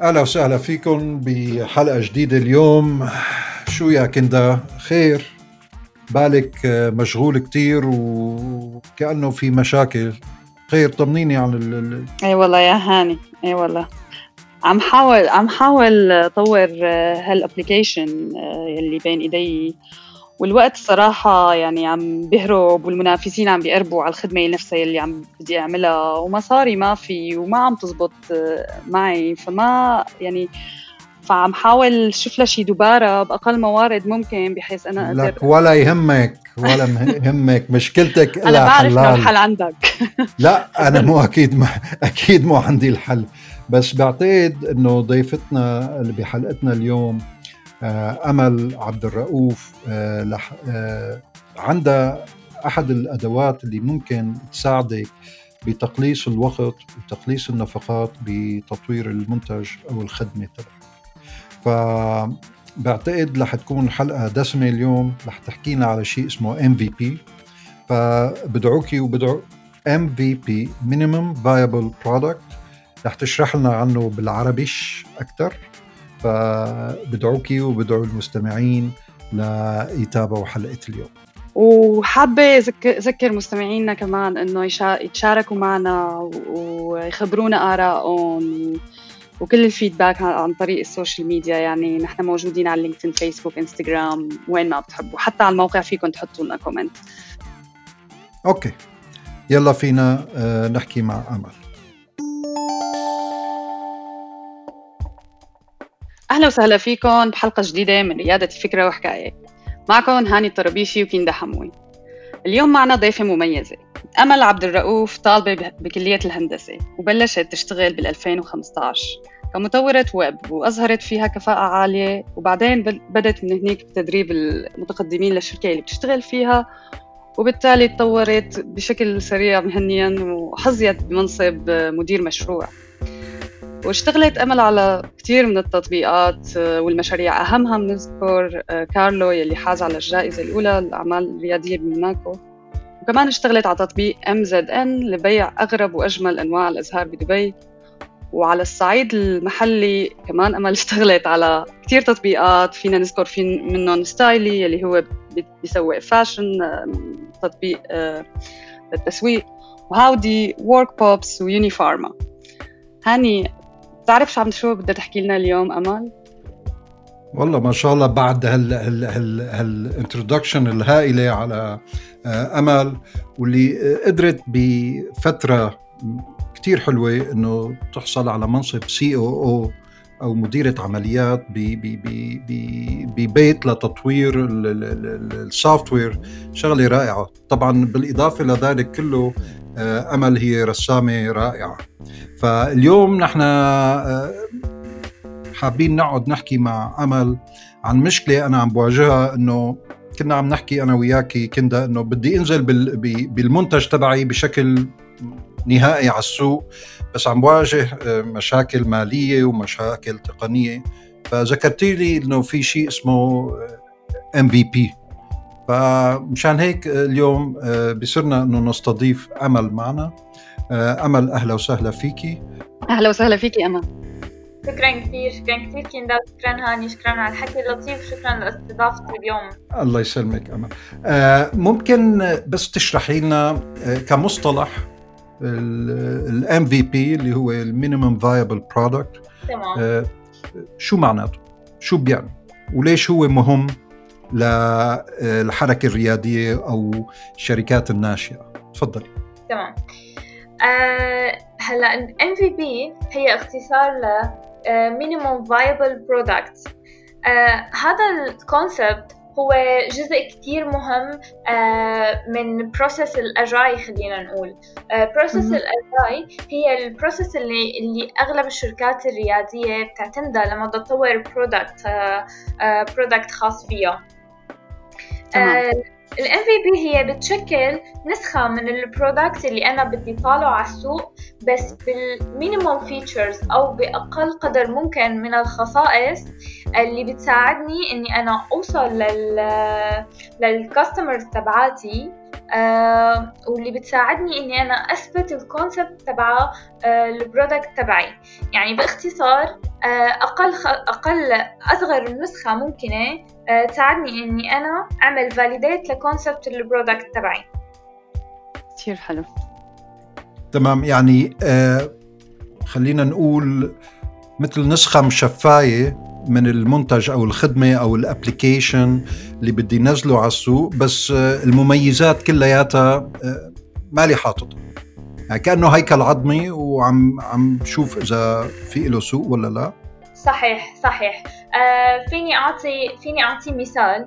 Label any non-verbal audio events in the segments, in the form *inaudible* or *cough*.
أهلا وسهلا فيكم بحلقة جديدة اليوم. شو يا كندا خير؟ بالك مشغول كتير وكأنه في مشاكل. خير طمنيني عن ال إي والله يا هاني. إي والله. عم حاول عم حاول اطور هال application اللي بين إيدي والوقت صراحة يعني عم بهرب والمنافسين عم بيقربوا على الخدمة نفسها اللي عم بدي أعملها ومصاري ما في وما عم تزبط معي فما يعني فعم حاول شوف لها شي دبارة بأقل موارد ممكن بحيث أنا أقدر لك ولا يهمك ولا *laughs* يهمك. مشكلتك أنا بعرف لو الحل عندك. *laughs* لا أنا مو أكيد ما أكيد مو عندي الحل. بس بعتقد إنه ضيفتنا اللي بحلقتنا اليوم أمل عبد الرؤوف آه، آه، عندها أحد الأدوات اللي ممكن تساعدك بتقليص الوقت وتقليص النفقات بتطوير المنتج أو الخدمة تبعك. فبعتقد رح تكون حلقة دسمة اليوم رح تحكينا على شيء اسمه MVP فبدعوكي وبدعو MVP minimum viable product رح تشرح لنا عنه بالعربيش أكثر فبدعوكي وبدعو المستمعين ليتابعوا حلقة اليوم. وحابة أذكر مستمعينا كمان إنه يتشاركوا معنا ويخبرونا آرائهم وكل ال feedback عن طريق ال social media. يعني نحن موجودين على لينكدين فيسبوك إنستغرام وين ما بتحبوا. حتى على الموقع فيكم تحطوا لنا comment. okay. يلا فينا آه، نحكي مع أمل. أهلا وسهلا فيكم بحلقة جديدة من ريادة فكرة وحكاية. معكم هاني الطربيشي وكيندا حموي اليوم معنا ضيفة مميزة. أمل عبد الرؤوف طالبة بكلية الهندسة وبلشت تشتغل بال 2015 كمطورة ويب وأظهرت فيها كفاءة عالية وبعدين بدت من هنيك بتدريب المتقدمين للشركة اللي بتشتغل فيها وبالتالي تطورت بشكل سريع مهنيا وحظيت بمنصب مدير مشروع. واشتغلت أمل على كثير من التطبيقات آه، والمشاريع. أهمها بنذكر آه، كارلو يلي حاز على الجائزة الأولى للأعمال الريادية بموناكو وكمان اشتغلت على تطبيق MZN لبيع أغرب وأجمل أنواع الأزهار بدبي. وعلى الصعيد المحلي كمان أمل *laughs* اشتغلت على كثير تطبيقات. فينا نذكر في منهم ستايلي اللي هو بيسوق fashion تطبيق للتسويق وهاودي ورك بوبس ويوني فارما هاني بتعرف شو عم شو بدها تحكي لنا اليوم أمل؟ والله ما شاء الله بعد هال هال هال هال introduction الهائلة على آه، أمل واللي قدرت بفترة كتير حلوة إنه تحصل على منصب COO أو مديرة عمليات ببيت لتطوير ال software شغلة رائعة. طبعا بالإضافة لذلك كله آه، أمل هي رسامة رائعة. فاليوم نحن آه، حابين نقعد نحكي مع أمل عن مشكلة أنا عم بواجهها إنه كنا عم نحكي أنا وياكي كندا إنه بدي أنزل بالمنتج تبعي بشكل نهائي على السوق بس عم بواجه آه، مشاكل مالية ومشاكل تقنية. فذكرتي لي إنه في شيء اسمه ام في بي فمشان هيك اليوم آه، بصرنا إنه نستضيف أمل معنا. آه، أمل أهلا وسهلا فيكي أهلا وسهلا فيكي أمل. شكرا كثير شكرا كثير كيندا شكرا هاني شكرا على الحكي اللطيف. شكرا لاستضافتي اليوم. الله يسلمك أمل. آه ممكن بس تشرحي لنا كمصطلح ال MVP اللي هو ال minimum viable product تمام. شو معناته؟ شو بيعني؟ وليش هو مهم للحركه الريادية أو الشركات الناشئة؟ تفضلي تمام. آه هلا MVP هي اختصار ل minimum viable product هذا ال concept هو جزء كتير مهم آه من process ال agile خلينا نقول. process uh, ال agile هي ال process اللي اللي أغلب الشركات الريادية بتعتمدها لما تطور product product خاص فيها. ال MVP هي بتشكل نسخة من ال product اللي أنا بدي طالعه على السوق بس بال minimum features أو بأقل قدر ممكن من الخصائص اللي بتساعدني إني أنا أوصل لل لل customers تبعاتي آه واللي بتساعدني إني أنا أثبت ال concept تبع آه ال product تبعي يعني باختصار آه أقل. أقل أصغر نسخة ممكنة تساعدني إني أنا أعمل validate ل concept ال product تبعي. كثير حلو. تمام يعني آه خلينا نقول مثل نسخة مصفاية من المنتج أو الخدمة أو ال application اللي بدي ينزله على السوق بس آه، المميزات كلياتها آه، مالي حاططها يعني كأنه هيكل عظمي وعم عم شوف إذا في له سوق ولا لا. صحيح صحيح. آه فيني أعطي فيني أعطي مثال.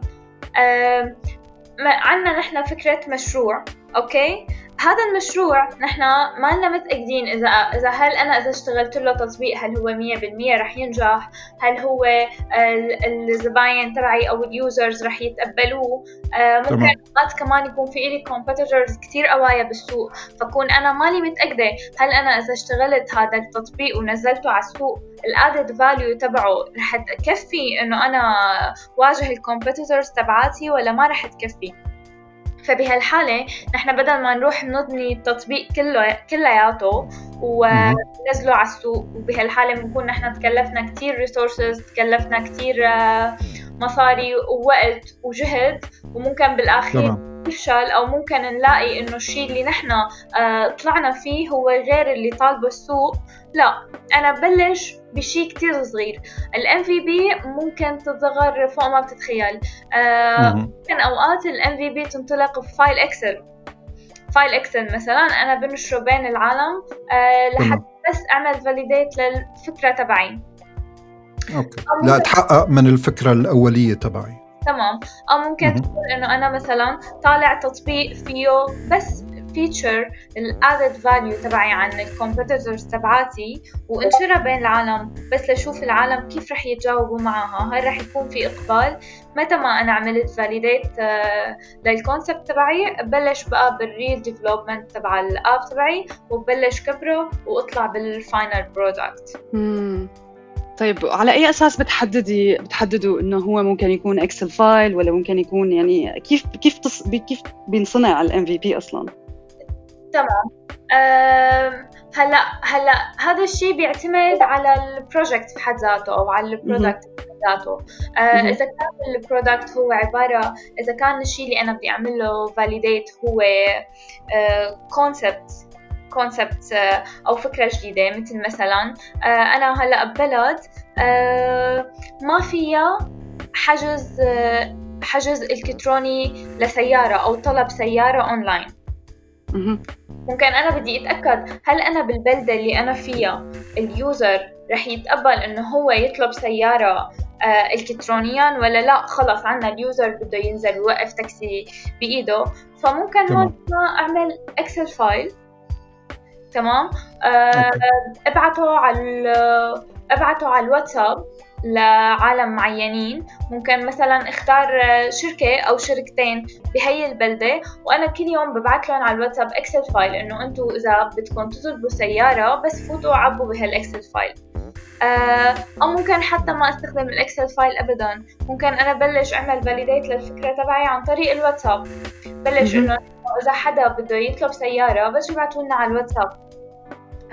آه عندنا نحن فكرة مشروع okay? هذا المشروع نحن ما لنا متأكدين إذا إذا هل أنا إذا اشتغلت له تطبيق هل هو 100% رح ينجح؟ هل هو الزباين تبعي أو ال users رح يتقبلوه؟ آه، ممكن أوقات كمان يكون في إلي competitors كثير قوايا بالسوق فكون أنا مالي متأكدة هل أنا إذا اشتغلت هذا التطبيق ونزلته على السوق ال added value تبعه رح تكفي إنه أنا واجه ال competitors تبعاتي ولا ما رح تكفي فبهالحالة نحن بدل ما نروح نبني التطبيق كله كلياته وننزله على السوق وبهالحالة بنكون نحن تكلفنا كتير resources تكلفنا كتير آه، مصاري ووقت وجهد وممكن بالأخير يفشل أو ممكن نلاقي إنه الشيء اللي نحن آه، طلعنا فيه هو غير اللي طالبه السوق. لا أنا ببلش بشيء كتير صغير. ال MVP ممكن تصغر فوق ما بتتخيل. آه ممكن أوقات ال MVP تنطلق ب file Excel. file Excel مثلا أنا بنشره بين العالم آه لحتى بس أعمل validate للفكرة تبعي. okay. لأتحقق من الفكرة الأولية تبعي. تمام. أو ممكن تقول إنه أنا مثلا طالع تطبيق فيه بس feature ال added value تبعي عن ال competitors تبعاتي وانشرها بين العالم بس لشوف العالم كيف رح يتجاوبوا معها هل رح يكون في إقبال؟ متى ما أنا عملت validate آه، لل concept تبعي ببلش بقى بال real development تبع ال app تبعي وببلش كبره وأطلع بال final product طيب على أي أساس بتحددي بتحددوا إنه هو ممكن يكون Excel file ولا ممكن يكون يعني كيف كيف تص... كيف بينصنع ال MVP أصلا؟ تمام. هلا هلأ هذا الشيء بيعتمد على ال project بحد ذاته أو على ال product بحد ذاته. أه إذا كان ال product هو عباره إذا كان الشيء اللي أنا بدي اعمل له validate هو concept أه concept أه أو فكرة جديدة مثل مثلا أه أنا هلأ ببلد أه ما فيها حجز حجز إلكتروني لسيارة أو طلب سيارة أونلاين. ممكن أنا بدي أتأكد هل أنا بالبلدة اللي أنا فيها ال user رح يتقبل إنه هو يطلب سيارة الكترونيا ولا لأ؟ خلص عنا ال user بده ينزل يوقف تاكسي بإيده. فممكن هون أعمل Excel file تمام؟ آه ابعته على ابعته على الواتساب. لعالم معينين. ممكن مثلا اختار شركة أو شركتين بهي البلدة وأنا كل يوم ببعث لهم على الواتساب Excel file إنه أنتم إذا بدكم تطلبوا سيارة بس فوتوا عبوا بهال Excel file آه، أو ممكن حتى ما أستخدم ال Excel file أبدا. ممكن أنا بلش أعمل validate للفكرة تبعي عن طريق الواتساب. بلش إنه إذا حدا بده يطلب سيارة بس يبعثوا لنا على الواتساب.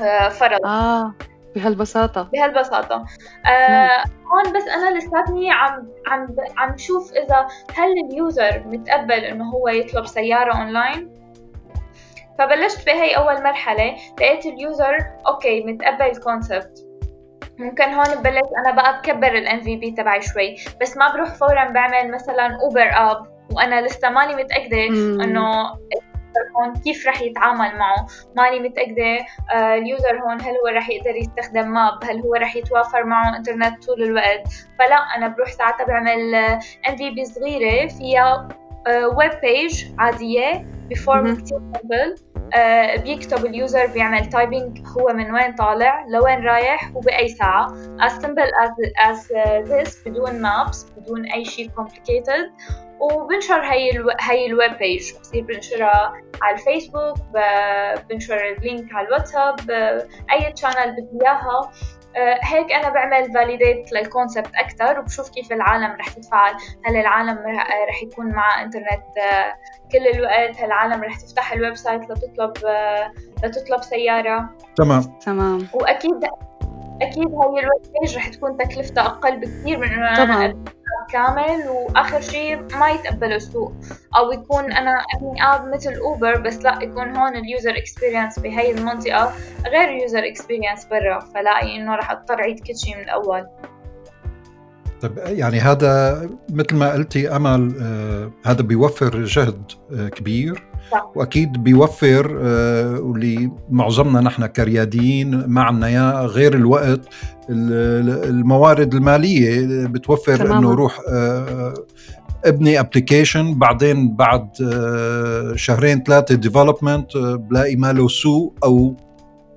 آه فرض. آه. بهالبساطة. بهالبساطة. آه هون بس أنا لساتني عم عم عم شوف إذا هل ال user متقبل إنه هو يطلب سيارة أونلاين. فبلشت بهي أول مرحلة لقيت ال user okay متقبل ال concept ممكن هون ببلش أنا بقى بكبر ال MVP تبعي شوي بس ما بروح فورا بعمل مثلا Uber app وأنا لسه ماني متأكدة إنه هون كيف رح يتعامل معه؟ ماني متأكدة. آه ال user هون هل هو رح يقدر يستخدم map? هل هو رح يتوافر معه انترنت طول الوقت؟ فلا أنا بروح ساعتها بعمل MVP صغيرة فيها ويب آه page عادية ب form كتير simple آه بيكتب ال user بيعمل typing هو من وين طالع؟ لوين رايح؟ وبأي ساعة. as simple as, as uh, this بدون maps بدون أي شيء complicated. وبنشر هي ألو... هي ال web page بصير بنشرها على الفيسبوك ب... بنشر ال link على الواتساب أي channel بدي إياها. آه، هيك أنا بعمل validate لل concept أكثر وبشوف كيف العالم رح تتفاعل. هل العالم رح يكون مع إنترنت كل الوقت؟ هل العالم رح تفتح ال website لتطلب لتطلب سيارة؟ تمام. تمام. وأكيد أكيد هاي ال web page رح تكون تكلفتها أقل بكثير من إنه أنا كامل وآخر شيء ما يتقبلوا السوق. أو يكون أنا ابني app مثل Uber بس لا يكون هون ال user experience بهي المنطقة غير ال user experience برا. فلاقي إنه رح أضطر أعيد كل شيء من الأول. طيب يعني هذا مثل ما قلتي أمل آه هذا بيوفر جهد آه كبير. وأكيد بيوفر آه واللي معظمنا نحن كرياديين ما عندنا اياه غير الوقت الموارد المالية بتوفر إنه روح آه ابني application بعدين بعد آه شهرين ثلاثة development آه بلاقي ماله سوق أو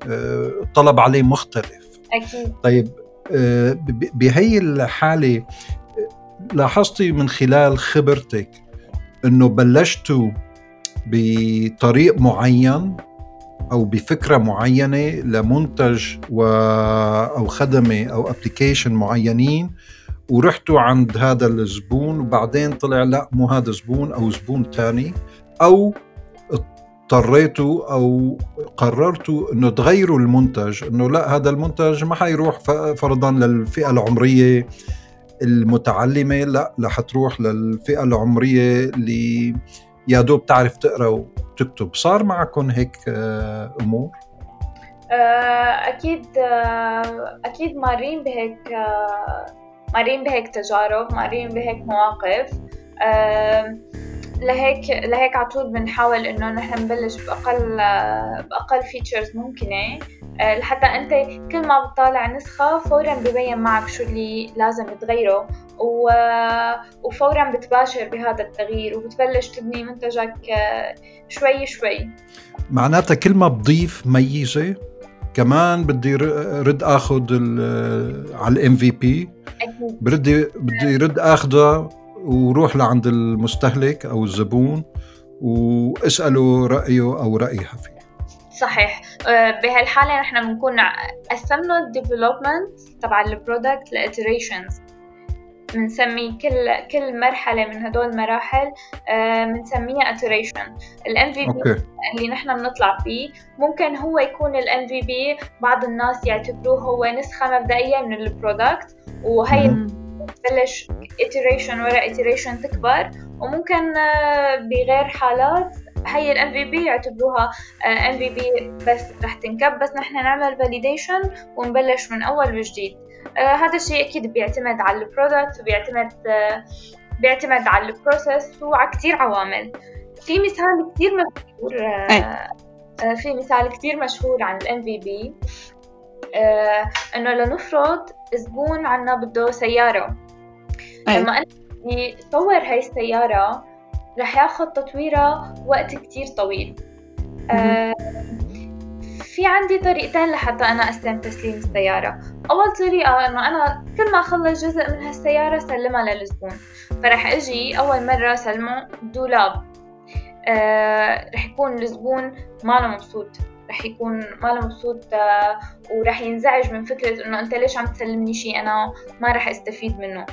الطلب آه، عليه مختلف. أكيد. طيب آه، بهي الحالة لاحظتي من خلال خبرتك إنه بلشتوا بطريق معين أو بفكرة معينة لمنتج و أو خدمة أو ابلكيشن معينين ورحتوا عند هذا الزبون وبعدين طلع لا مو هذا زبون أو زبون ثاني أو اضطريتوا أو قررتوا إنه تغيروا المنتج إنه لا هذا المنتج ما حيروح فرضا للفئة العمرية المتعلمة لا رح تروح للفئة العمرية اللي يا دوب تعرف تقرأ وتكتب. صار معكم هيك آه، أمور؟ آه، أكيد آه، أكيد مارين بهيك مارين بهيك تجارب مارين بهيك مواقف. لهيك لهيك على طول بنحاول إنه نحن نبلش بأقل بأقل فيتشرز ممكنة. آه، لحتى أنت كل ما بتطالع نسخة فورا ببين معك شو اللي لازم تغيره وفورا بتباشر بهذا التغيير وبتبلش تبني منتجك آه، شوي شوي. معناتها كل ما بضيف ميزة كمان بدي رد آخذ على الام في بي بدي بدي رد آخذها وروح لعند المستهلك أو الزبون واسأله رأيه أو رأيها فيه. صحيح. آه، بهالحالة نحن بنكون قسمنا ال development تبع ال product ل iterations بنسمي كل كل مرحلة من هدول المراحل بنسميها iteration ال MVP اللي نحن بنطلع فيه ممكن هو يكون ال MVP بعض الناس يعتبروه هو نسخة مبدئية من ال product وهي تبلش iteration ورا iteration تكبر وممكن آه، بغير حالات هي ال MVP يعتبروها MVP بس رح تنكب بس نحن نعمل validation ونبلش من أول وجديد. آه هذا الشيء أكيد بيعتمد على ال product وبيعتمد آه بيعتمد على ال process وعلى كثير عوامل. في مثال كثير مشهور في مثال كثير مشهور عن ال MVP إنه لنفرض زبون عنا بده سيارة. لما أنا بدي صور هاي السيارة رح ياخذ تطويرها وقت كتير طويل. آه في عندي طريقتين لحتى أنا أستلم تسليم السيارة. أول طريقة إنه أنا كل ما أخلص جزء من هالسيارة سلمها للزبون. فرح إجي أول مرة سلمه دولاب. آه رح يكون الزبون ما مبسوط. رح يكون ما مبسوط آه ورح ينزعج من فكرة إنه أنت ليش عم تسلمني شيء أنا ما رح استفيد منه.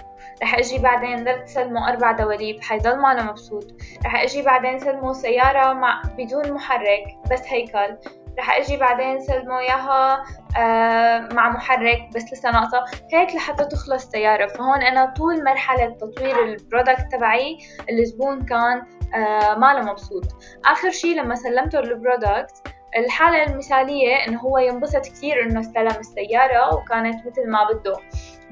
رح أجي بعدين ضل تسلمه أربع دواليب حيضل ماله مبسوط. رح أجي بعدين سلمه سيارة مع بدون محرك بس هيكل. رح أجي بعدين سلمه إياها آه مع محرك بس لسه ناقصة. هيك لحتى تخلص السيارة فهون أنا طول مرحلة تطوير ال product تبعي الزبون كان آه ماله مبسوط. آخر شي لما سلمته ال product الحالة المثالية إنه هو ينبسط كثير إنه استلم السيارة وكانت مثل ما بده.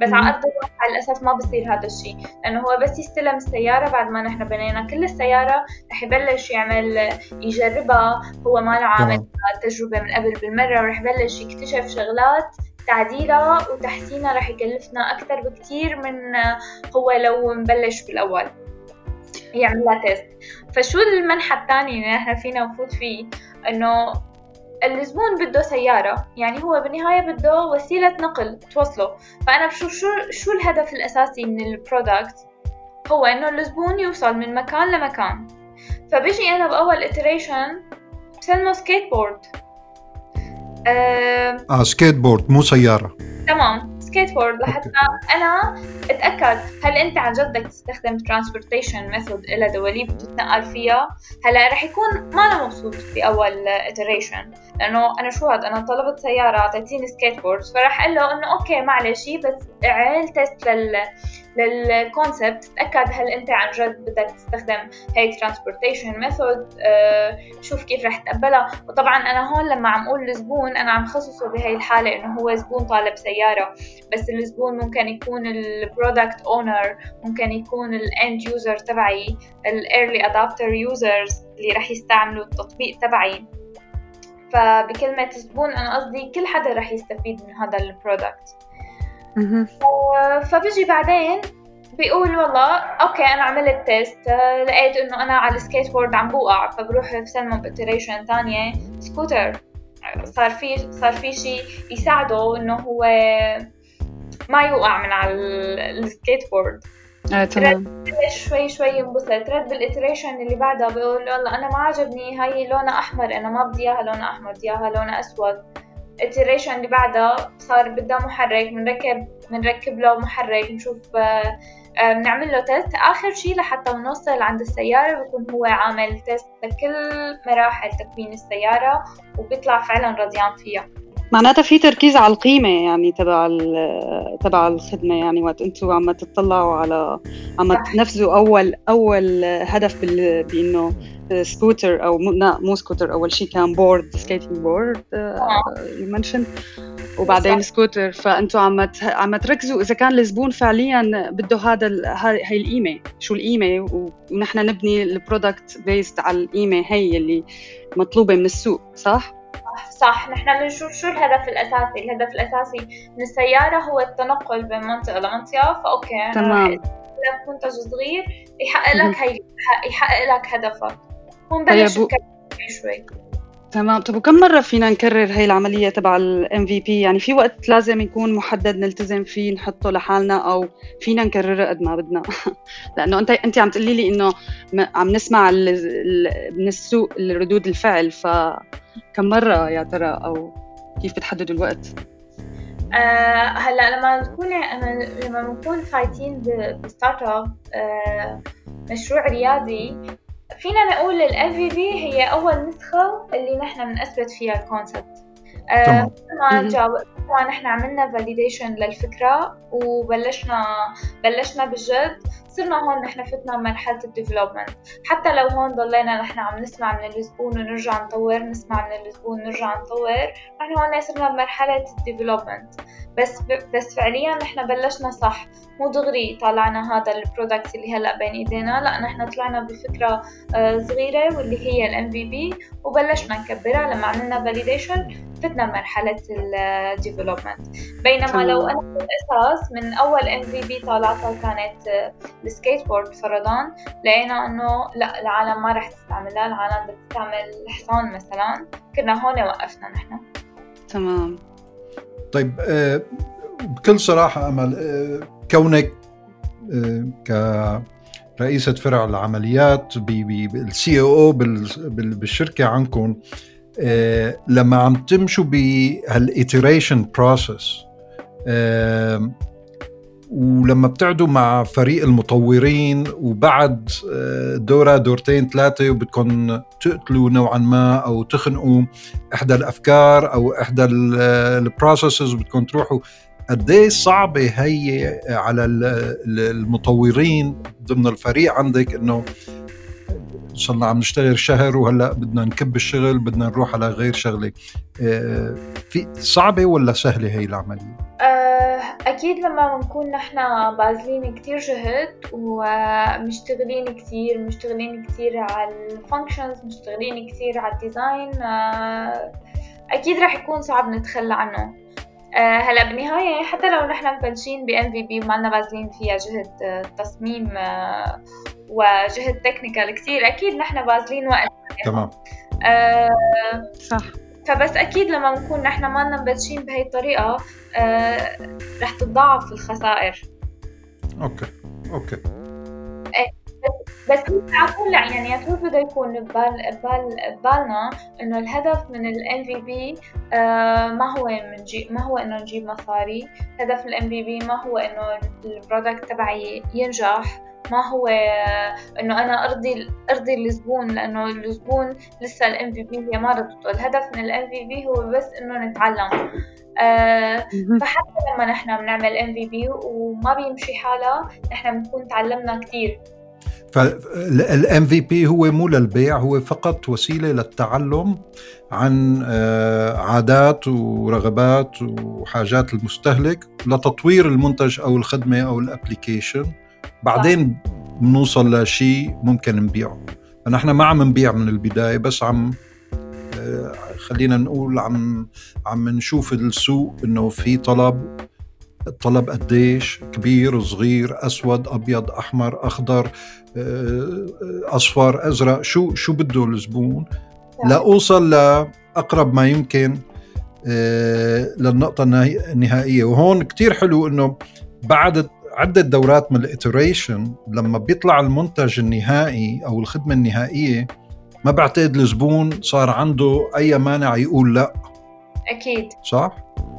بس على أرض الواقع للأسف ما بصير هذا الشيء لأنه هو بس يستلم السيارة بعد ما نحن بنينا كل السيارة رح يبلش يعمل يجربها. هو ما له عامل تجربة من قبل بالمرة ورح يبلش يكتشف شغلات تعديلها وتحسينها رح يكلفنا أكثر بكثير من هو لو مبلش بالأول. يعملها تيست فشو المنحى الثاني اللي نحن فينا نفوت فيه؟ إنه الزبون بده سيارة يعني هو بالنهاية بده وسيلة نقل توصله. فأنا شو شو شو الهدف الأساسي من ال product هو إنه الزبون يوصل من مكان لمكان. فبيجي أنا بأول iteration بسلمه سكيت بورد آه, آه سكيت بورد مو سيارة. تمام. سكيت بورد لحتى أنا أتأكد هل أنت عن جد بدك تستخدم transportation method إلها دواليب بتتنقل فيها؟ هلأ رح يكون ما أنا مبسوط بأول iteration لأنه أنا شو هذا أنا طلبت سيارة أعطيتيني سكيت بورد فراح أقول له إنه okay معلش بس اعمل test لل لل concept تتأكد هل أنت عن جد بدك تستخدم هيك transportation method شوف كيف رح تقبلها. وطبعا أنا هون لما عم أقول الزبون أنا عم خصصه بهي الحالة إنه هو زبون طالب سيارة. بس الزبون ممكن يكون ال product owner ممكن يكون ال end user تبعي ال early adopter users اللي رح يستعملوا التطبيق تبعي. فبكلمة زبون أنا قصدي كل حدا رح يستفيد من هذا ال product فبيجي بعدين بيقول والله okay أنا عملت test لقيت إنه أنا على السكيت بورد عم بوقع فبروح بسلمه ب iteration ثانية سكوتر صار في صار في شيء يساعده إنه هو ما يوقع من على السكيت بورد آه تمام. شوي شوي ينبسط. رد بال iteration اللي بعدها بيقول والله أنا ما عجبني هاي لونها أحمر أنا ما بدي إياها لونها أحمر بدي إياها لونها أسود. ال iteration اللي بعدها صار بدها محرك بنركب بنركب له محرك نشوف بنعمل له test آخر شيء لحتى نوصل عند السيارة بكون هو عامل test لكل مراحل تكوين السيارة وبيطلع فعلا رضيان فيها. معناتها في تركيز على القيمة يعني تبع تبع الخدمة يعني وقت أنتم عم تطلعوا على عم تنفذوا أول أول هدف بإنه سكوتر أو مو, مو سكوتر أول شيء كان board skating board you mention وبعدين سكوتر فانتم عم عم تركزوا إذا كان الزبون فعليا بده هذا هي القيمة. شو القيمة؟ ونحن نبني ال product based على القيمة هي اللي مطلوبة من السوق صح؟ صح نحن بنشوف شو الهدف الأساسي؟ الهدف الأساسي من السيارة هو التنقل بين منطقة لمنطقة ف okay تمام. لك منتج صغير يحقق لك هي يحقق لك هدفك. ونبلش طيب شوي. تمام. طب وكم مرة فينا نكرر هاي العملية تبع الام في بي يعني في وقت لازم يكون محدد نلتزم فيه نحطه لحالنا أو فينا نكرره قد ما بدنا. *laughs* لأنه انت أنت عم تقولي لي إنه عم نسمع من السوق ردود الفعل فكم مرة يا ترى؟ أو كيف بتحددوا الوقت؟ آه هلأ لما تكون لما بنكون فايتين ب startup آه مشروع ريادي فينا نقول ال MVP هي أول نسخة اللي نحن بنثبت فيها ال concept آه طبعا نحن عملنا validation للفكرة وبلشنا بلشنا بالجد. صرنا هون نحن فتنا بمرحلة ال development حتى لو هون ضلينا نحن عم نسمع من الزبون ونرجع نطور نسمع من الزبون ونرجع نطور نحن هون صرنا بمرحلة ال development بس بس فعليا نحن بلشنا صح. مو دغري طلعنا هذا ال product اللي هلأ بين ايدينا لأ نحن طلعنا بفكرة آه، صغيرة واللي هي ال MVP وبلشنا نكبرها لما عملنا validation فتنا مرحلة ال development بينما لو أنا بالأساس من أول MVP طالعتها كانت آه، السكيت بورد فرضا لقينا إنه لأ العالم ما رح تستعملها العالم بدها تستعمل الحصان مثلا. كنا هون وقفنا نحن. تمام. طيب آه، بكل صراحة أمل آه، كونك آه، كرئيسة فرع العمليات بال C أو بالشركة عندكم لما عم تمشوا بهال iteration process ولما بتقعدوا مع فريق المطورين وبعد آه، دورة دورتين ثلاثة وبدكم تقتلوا نوعا ما أو تخنقوا إحدى الأفكار أو إحدى ال processes بدكم تروحوا قد إيه صعبة هي على المطورين ضمن الفريق عندك إنه صرنا عم نشتغل شهر وهلأ بدنا نكب الشغل بدنا نروح على غير شغلة. آه، في صعبة ولا سهلة هي العملية؟ آه، أكيد لما بنكون نحن باذلين كتير جهد ومشتغلين كتير مشتغلين كتير على ال functions مشتغلين كتير على ال design آه، أكيد رح يكون صعب نتخلى عنه. هلا بالنهاية حتى لو نحن مبلشين ب MVP وما باذلين فيها جهد تصميم وجهد technical كثير أكيد نحن باذلين وقت. تمام. آه صح. فبس أكيد لما نكون نحن ما مبلشين بهي الطريقة آه رح تتضاعف الخسائر. okay okay. إيه، بس على طول يعني طول بده يكون ببال ببال ببالنا إنه الهدف من ال MVP ما هو منجي ما هو إنه نجيب مصاري. هدف ال MVP ما هو إنه ال product تبعي ينجح. ما هو إنه أنا أرضي أرضي الزبون لأنه الزبون لسه ال MVP هي ما رضته الهدف من ال MVP هو بس إنه نتعلم. آه فحتى لما نحن بنعمل MVP وما بيمشي حالها نحن بنكون تعلمنا كثير فال MVP هو مو للبيع هو فقط وسيلة للتعلم عن آه، عادات ورغبات وحاجات المستهلك لتطوير المنتج أو الخدمة أو ال application بعدين بنوصل لشيء ممكن نبيعه. فنحن ما عم نبيع من البداية بس عم آه، خلينا نقول عم عم نشوف السوق إنه في طلب الطلب قديش كبير صغير أسود أبيض أحمر أخضر آه، أصفر أزرق شو شو بده الزبون؟ لأوصل لأقرب ما يمكن آه، للنقطة النهائية. وهون كتير حلو إنه بعد عدة دورات من الإتريشن لما بيطلع المنتج النهائي أو الخدمة النهائية ما بعتقد الزبون صار عنده أي مانع يقول لا. أكيد. صح؟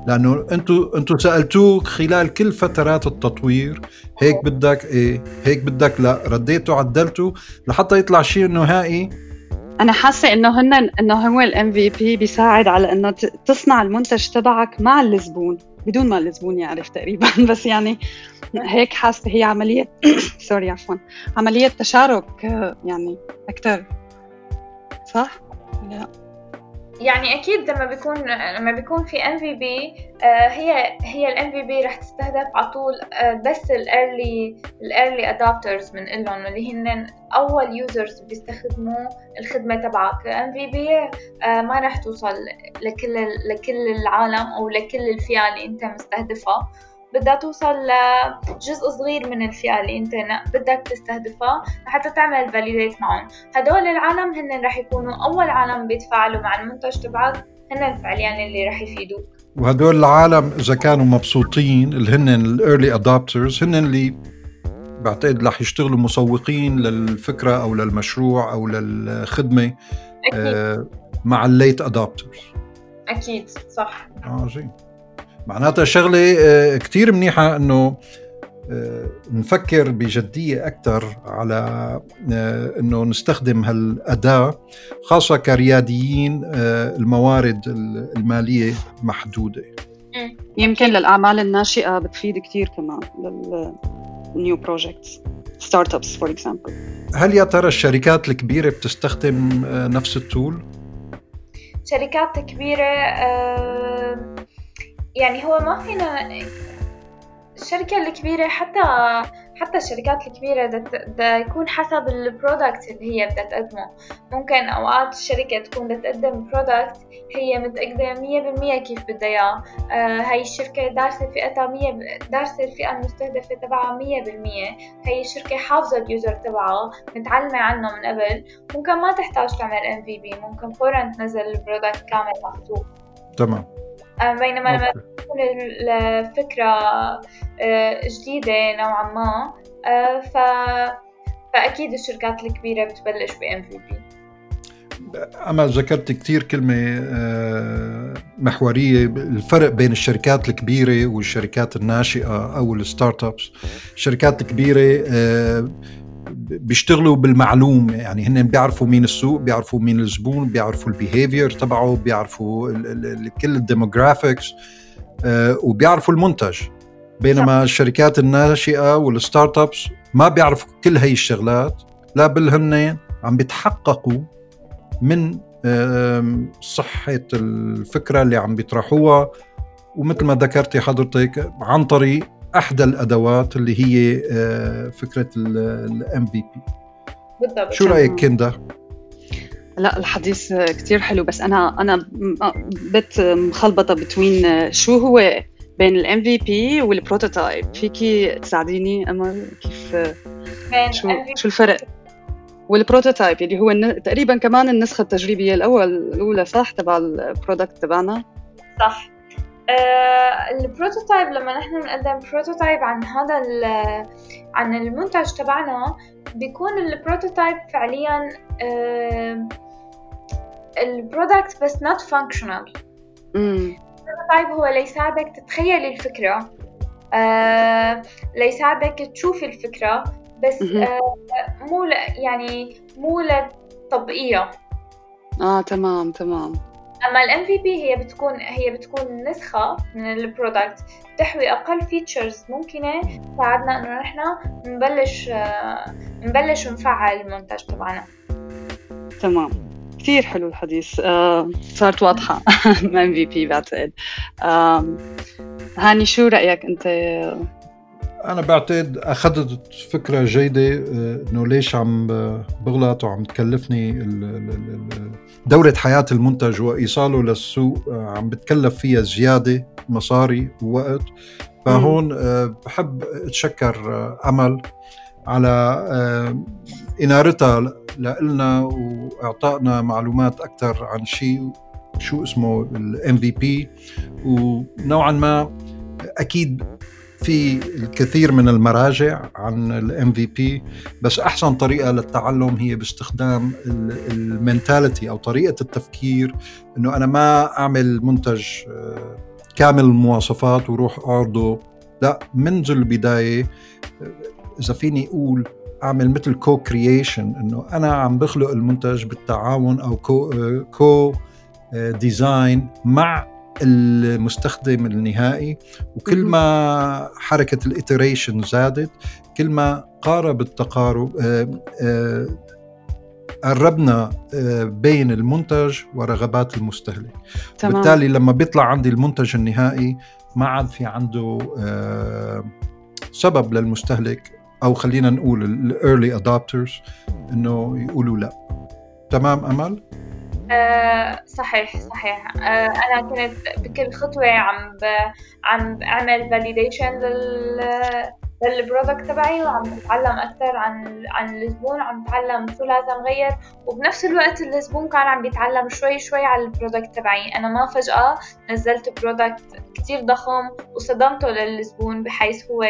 لأنه أنتوا أنتوا سألتوه خلال كل فترات التطوير هيك بدك إيه هيك بدك لا رديتوا عدلتوا لحتى يطلع شيء نهائي؟ أنا حاسة إنه هن إنه هو ال MVP بيساعد على إنه تصنع المنتج تبعك مع الزبون. بدون ما الزبون يعرف تقريبا *laughs* بس يعني هيك حاسة هي عملية *coughs* sorry عفوا عملية تشارك يعني أكثر صح؟ لا يعني أكيد لما بيكون لما بيكون في MVP هي هي ال MVP رح تستهدف على طول آه، بس ال early ال early adopters من لهم اللي هن أول users بيستخدموا الخدمة تبعك. MVP ما رح توصل لكل لكل العالم أو لكل الفئة اللي أنت مستهدفها بدها توصل لجزء صغير من الفئة اللي انت بدك تستهدفها لحتى تعمل validate معهم. هدول العالم هن رح يكونوا أول عالم بيتفاعلوا مع المنتج تبعك. هن فعليا اللي رح يفيدوك. وهدول العالم إذا كانوا مبسوطين اللي هن ال early adopters هن اللي بعتقد رح يشتغلوا مسوقين للفكرة أو للمشروع أو للخدمة أكيد. آه مع ال late adopters أكيد صح. آه زين معناتها شغلة آه، كثير منيحة إنه آه، نفكر بجدية أكثر على آه، أنه نستخدم هالأداة خاصة كرياديين الموارد المالية محدودة. يمكن للأعمال الناشئة بتفيد كثير كمان لل new projects startups for example هل يا ترى الشركات الكبيرة بتستخدم نفس ال tool؟ شركات كبيرة يعني هو ما فينا الشركة الكبيرة حتى حتى الشركات الكبيرة بدها يكون حسب ال product اللي هي بدها تقدمه. ممكن أوقات الشركة تكون بدها تقدم product هي متأكدة مية بالمية كيف بدها إياه. آه هاي الشركة دارسة فئتها مية دارسة الفئة المستهدفة تبعها مية بالمية. هاي الشركة حافظة ال user تبعها متعلمة عنه من قبل. ممكن ما تحتاج تعمل MVP ممكن فورا تنزل ال product كامل مخطوط تمام. بينما لما تكون الفكرة آه، جديدة نوعا ما آه، ف... فأكيد الشركات الكبيرة بتبلش ب MVP أما ذكرت كثير كلمة محورية الفرق بين الشركات الكبيرة والشركات الناشئة أو ال startups. الشركات الكبيرة بيشتغلوا بالمعلومة. يعني هن بيعرفوا مين السوق بيعرفوا مين الزبون بيعرفوا ال behavior تبعه بيعرفوا كل ال demographics آه، وبيعرفوا المنتج. بينما الشركات الناشئة وال startups ما بيعرفوا كل هي الشغلات لا بل هن عم بيتحققوا من صحة الفكرة اللي عم بيطرحوها. ومثل ما ذكرتي حضرتك عن طريق احدى الأدوات اللي هي آه، فكرة ال MVP بالضبط. شو رأيك كندا؟ لا الحديث كتير حلو بس أنا أنا بت مخلبطة between شو هو بين ال MVP وال prototype فيكي تساعديني امل كيف شو شو الفرق؟ وال prototype اللي هو تقريبا كمان النسخة التجريبية الأول الأولى صح؟ تبع ال product تبعنا؟ صح. ال prototype لما نحن بنقدم prototype عن هذا عن المنتج تبعنا بيكون ال prototype فعليا ال product بس not functional. ال prototype هو ليساعدك تتخيل الفكرة. آه ليساعدك تشوف الفكرة بس آه مو يعني مو لتطبيقية آه تمام تمام. أما ال MVP هي بتكون هي بتكون نسخة من ال product تحوي أقل features ممكنة تساعدنا إنه نحن نبلش نبلش نفعل المنتج تبعنا. تمام. كثير حلو الحديث. آه صارت واضحة. *laughs* ام في بي بعتقد. آه هاني شو رأيك أنت؟ أنا بعتقد أخذت فكرة جيدة آه، إنه ليش عم بغلط وعم تكلفني دورة حياة المنتج وإيصاله للسوق آه، عم بتكلف فيها زيادة مصاري ووقت. فهون آه، بحب أتشكر أمل على إنارتها لنا وإعطائنا معلومات أكثر عن شيء شو اسمه ال MVP ونوعا ما أكيد في الكثير من المراجع عن ال MVP بس أحسن طريقة للتعلم هي باستخدام ال mentality أو طريقة التفكير إنه أنا ما أعمل منتج آه، كامل المواصفات وروح أعرضه. لا منذ البداية آه، إذا فيني أقول أعمل مثل co-creation إنه أنا عم بخلق المنتج بالتعاون أو co co-design مع المستخدم النهائي وكل ما حركة ال iteration زادت كل ما قارب التقارب آه، آه، قربنا آه، بين المنتج ورغبات المستهلك. تمام. بالتالي لما بيطلع عندي المنتج النهائي ما عاد في عنده سبب للمستهلك أو خلينا نقول ال early adopters إنه يقولوا لا. تمام أمل؟ آه صحيح صحيح. آه أنا كنت بكل خطوة عم ب... عم بعمل validation لل لل product تبعي وعم بتعلم أكثر عن عن الزبون وعم بتعلم شو لازم غير. وبنفس الوقت الزبون كان عم بيتعلم شوي شوي على ال product تبعي. أنا ما فجأة نزلت product كتير ضخم وصدمته للزبون بحيث هو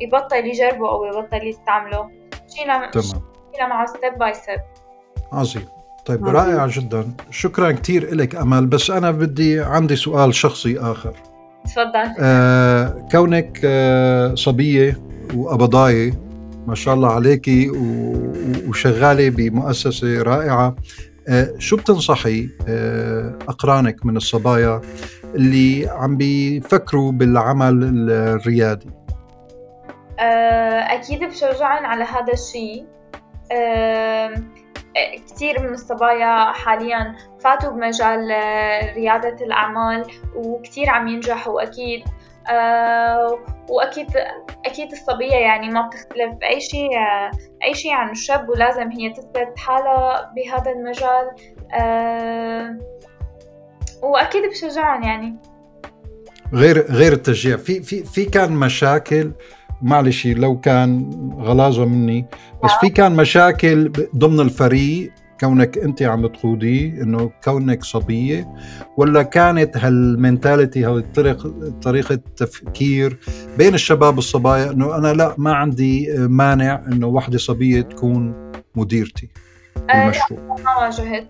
يبطل يجربه أو يبطل يستعمله. مشينا مشينا معه step by step عظيم. طيب رائع جدا. شكرا كثير لك أمل. بس أنا بدي عندي سؤال شخصي آخر. تفضل. آه كونك آه صبية وقبضايه ما شاء الله عليكي وشغالة بمؤسسة رائعة آه شو بتنصحي آه أقرانك من الصبايا اللي عم بيفكروا بالعمل الريادي؟ آه أكيد بشجعهم على هذا الشيء آه كثير من الصبايا حاليا فاتوا بمجال ريادة الأعمال وكثير عم ينجحوا أكيد. أه وأكيد أكيد الصبية يعني ما بتختلف. باي شيء أي شيء عن الشاب ولازم هي تثبت حالها بهذا المجال. أه وأكيد بشجعهم يعني. غير غير التشجيع. في في في كان مشاكل معلش لو كان غلاظة مني. بس في كان مشاكل ضمن الفريق كونك أنت عم تقوديه إنه كونك صبية ولا كانت هالمنتاليتي هاي الطريق طريقة تفكير بين الشباب الصبايا إنه أنا لا ما عندي مانع إنه وحدة صبية تكون مديرتي آه ما واجهت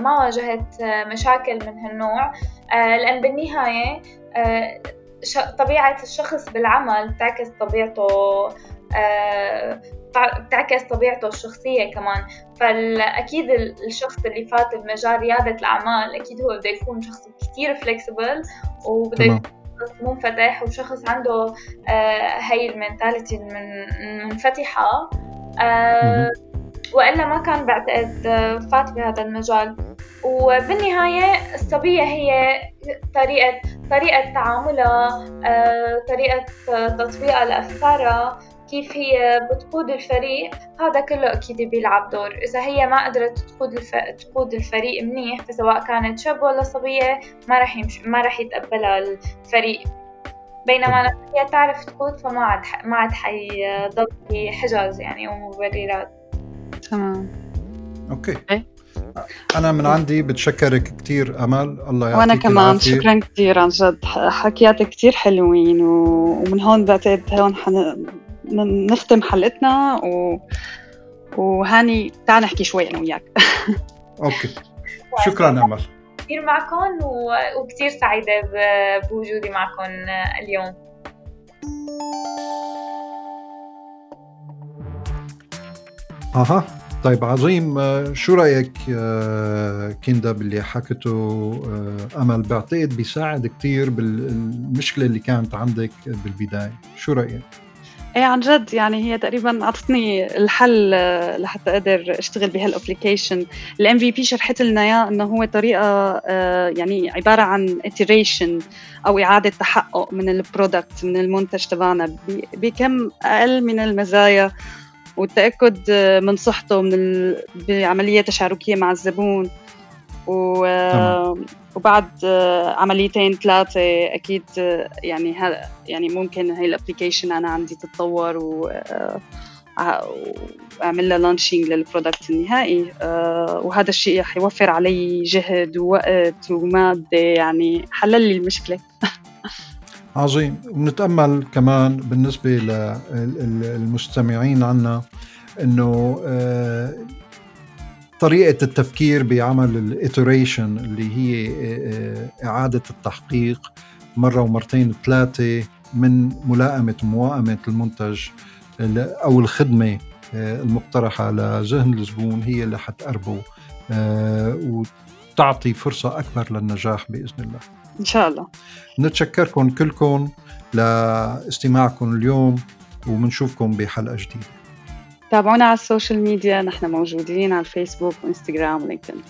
ما واجهت مشاكل من هالنوع. آه لأن بالنهاية آه طبيعة الشخص بالعمل بتعكس طبيعته آه، بتعكس طبيعته الشخصية كمان. فأكيد الشخص اللي فات بمجال ريادة الأعمال أكيد هو بده يكون شخص كتير فليكسبل وبده يكون شخص منفتح وشخص عنده آه، هاي المنتاليتي المنفتحة. آه، وإلا ما كان بعتقد فات بهذا المجال. وبالنهاية الصبية هي طريقة طريقة تعاملها آه، طريقة تطبيقها لأفكارها كيف هي بتقود الفريق هذا كله أكيد بيلعب دور. إذا هي ما قدرت تقود الف... تقود الفريق منيح فسواء كانت شاب ولا صبية ما راح يمش... ما راح يتقبلها الفريق. بينما لما هي تعرف تقود فما عاد ما عاد حيضل في حجز يعني ومبررات تمام. أوكي. أنا من عندي بتشكرك كثير أمل الله يعطيك وأنا كمان العافية. شكرا كثير عن جد. حكياتك كثير حلوين ومن هون بعتقد هون حن... نختم حلقتنا و... وهاني تعال نحكي شوي أنا وياك. *laughs* أوكي. شكرا أمل. كثير معكم و... وكثير سعيدة بوجودي معكم اليوم. أها. طيب عظيم. شو رأيك كيندا باللي حكته آه، أمل؟ بعتقد بيساعد كثير بالمشكلة اللي كانت عندك بالبداية. شو رأيك؟ إيه عن جد يعني هي تقريبا أعطتني الحل آه، لحتى أقدر أشتغل بهال application ال MVP شرحت لنا إياه إنه هو طريقة آه، يعني عبارة عن iteration أو إعادة تحقق من ال product من المنتج تبعنا. بكم أقل من المزايا والتأكد آه، من صحته من ال... بعملية تشاركية مع الزبون. و... وبعد آه، عمليتين ثلاثة أكيد آه، يعني ها يعني ممكن هاي ال application أنا عندي تتطور و وأعمل لها launching لل product النهائي. وهذا الشيء حيوفر علي جهد ووقت ومادة يعني حلل لي المشكلة. *laughs* عظيم ونتأمل كمان بالنسبة للمستمعين عنا إنه آه، طريقة التفكير بعمل الاتريشن اللي هي آه، إعادة التحقيق مرة ومرتين وثلاثة من ملائمة وموائمة المنتج أو الخدمة آه، المقترحة لذهن الزبون هي اللي حتقربه وتعطي فرصة أكبر للنجاح بإذن الله. إن شاء الله. نتشكركم كلكم لاستماعكم اليوم وبنشوفكم بحلقة جديدة. تابعونا على ال social media نحن موجودين على الفيسبوك وانستغرام ولينكدين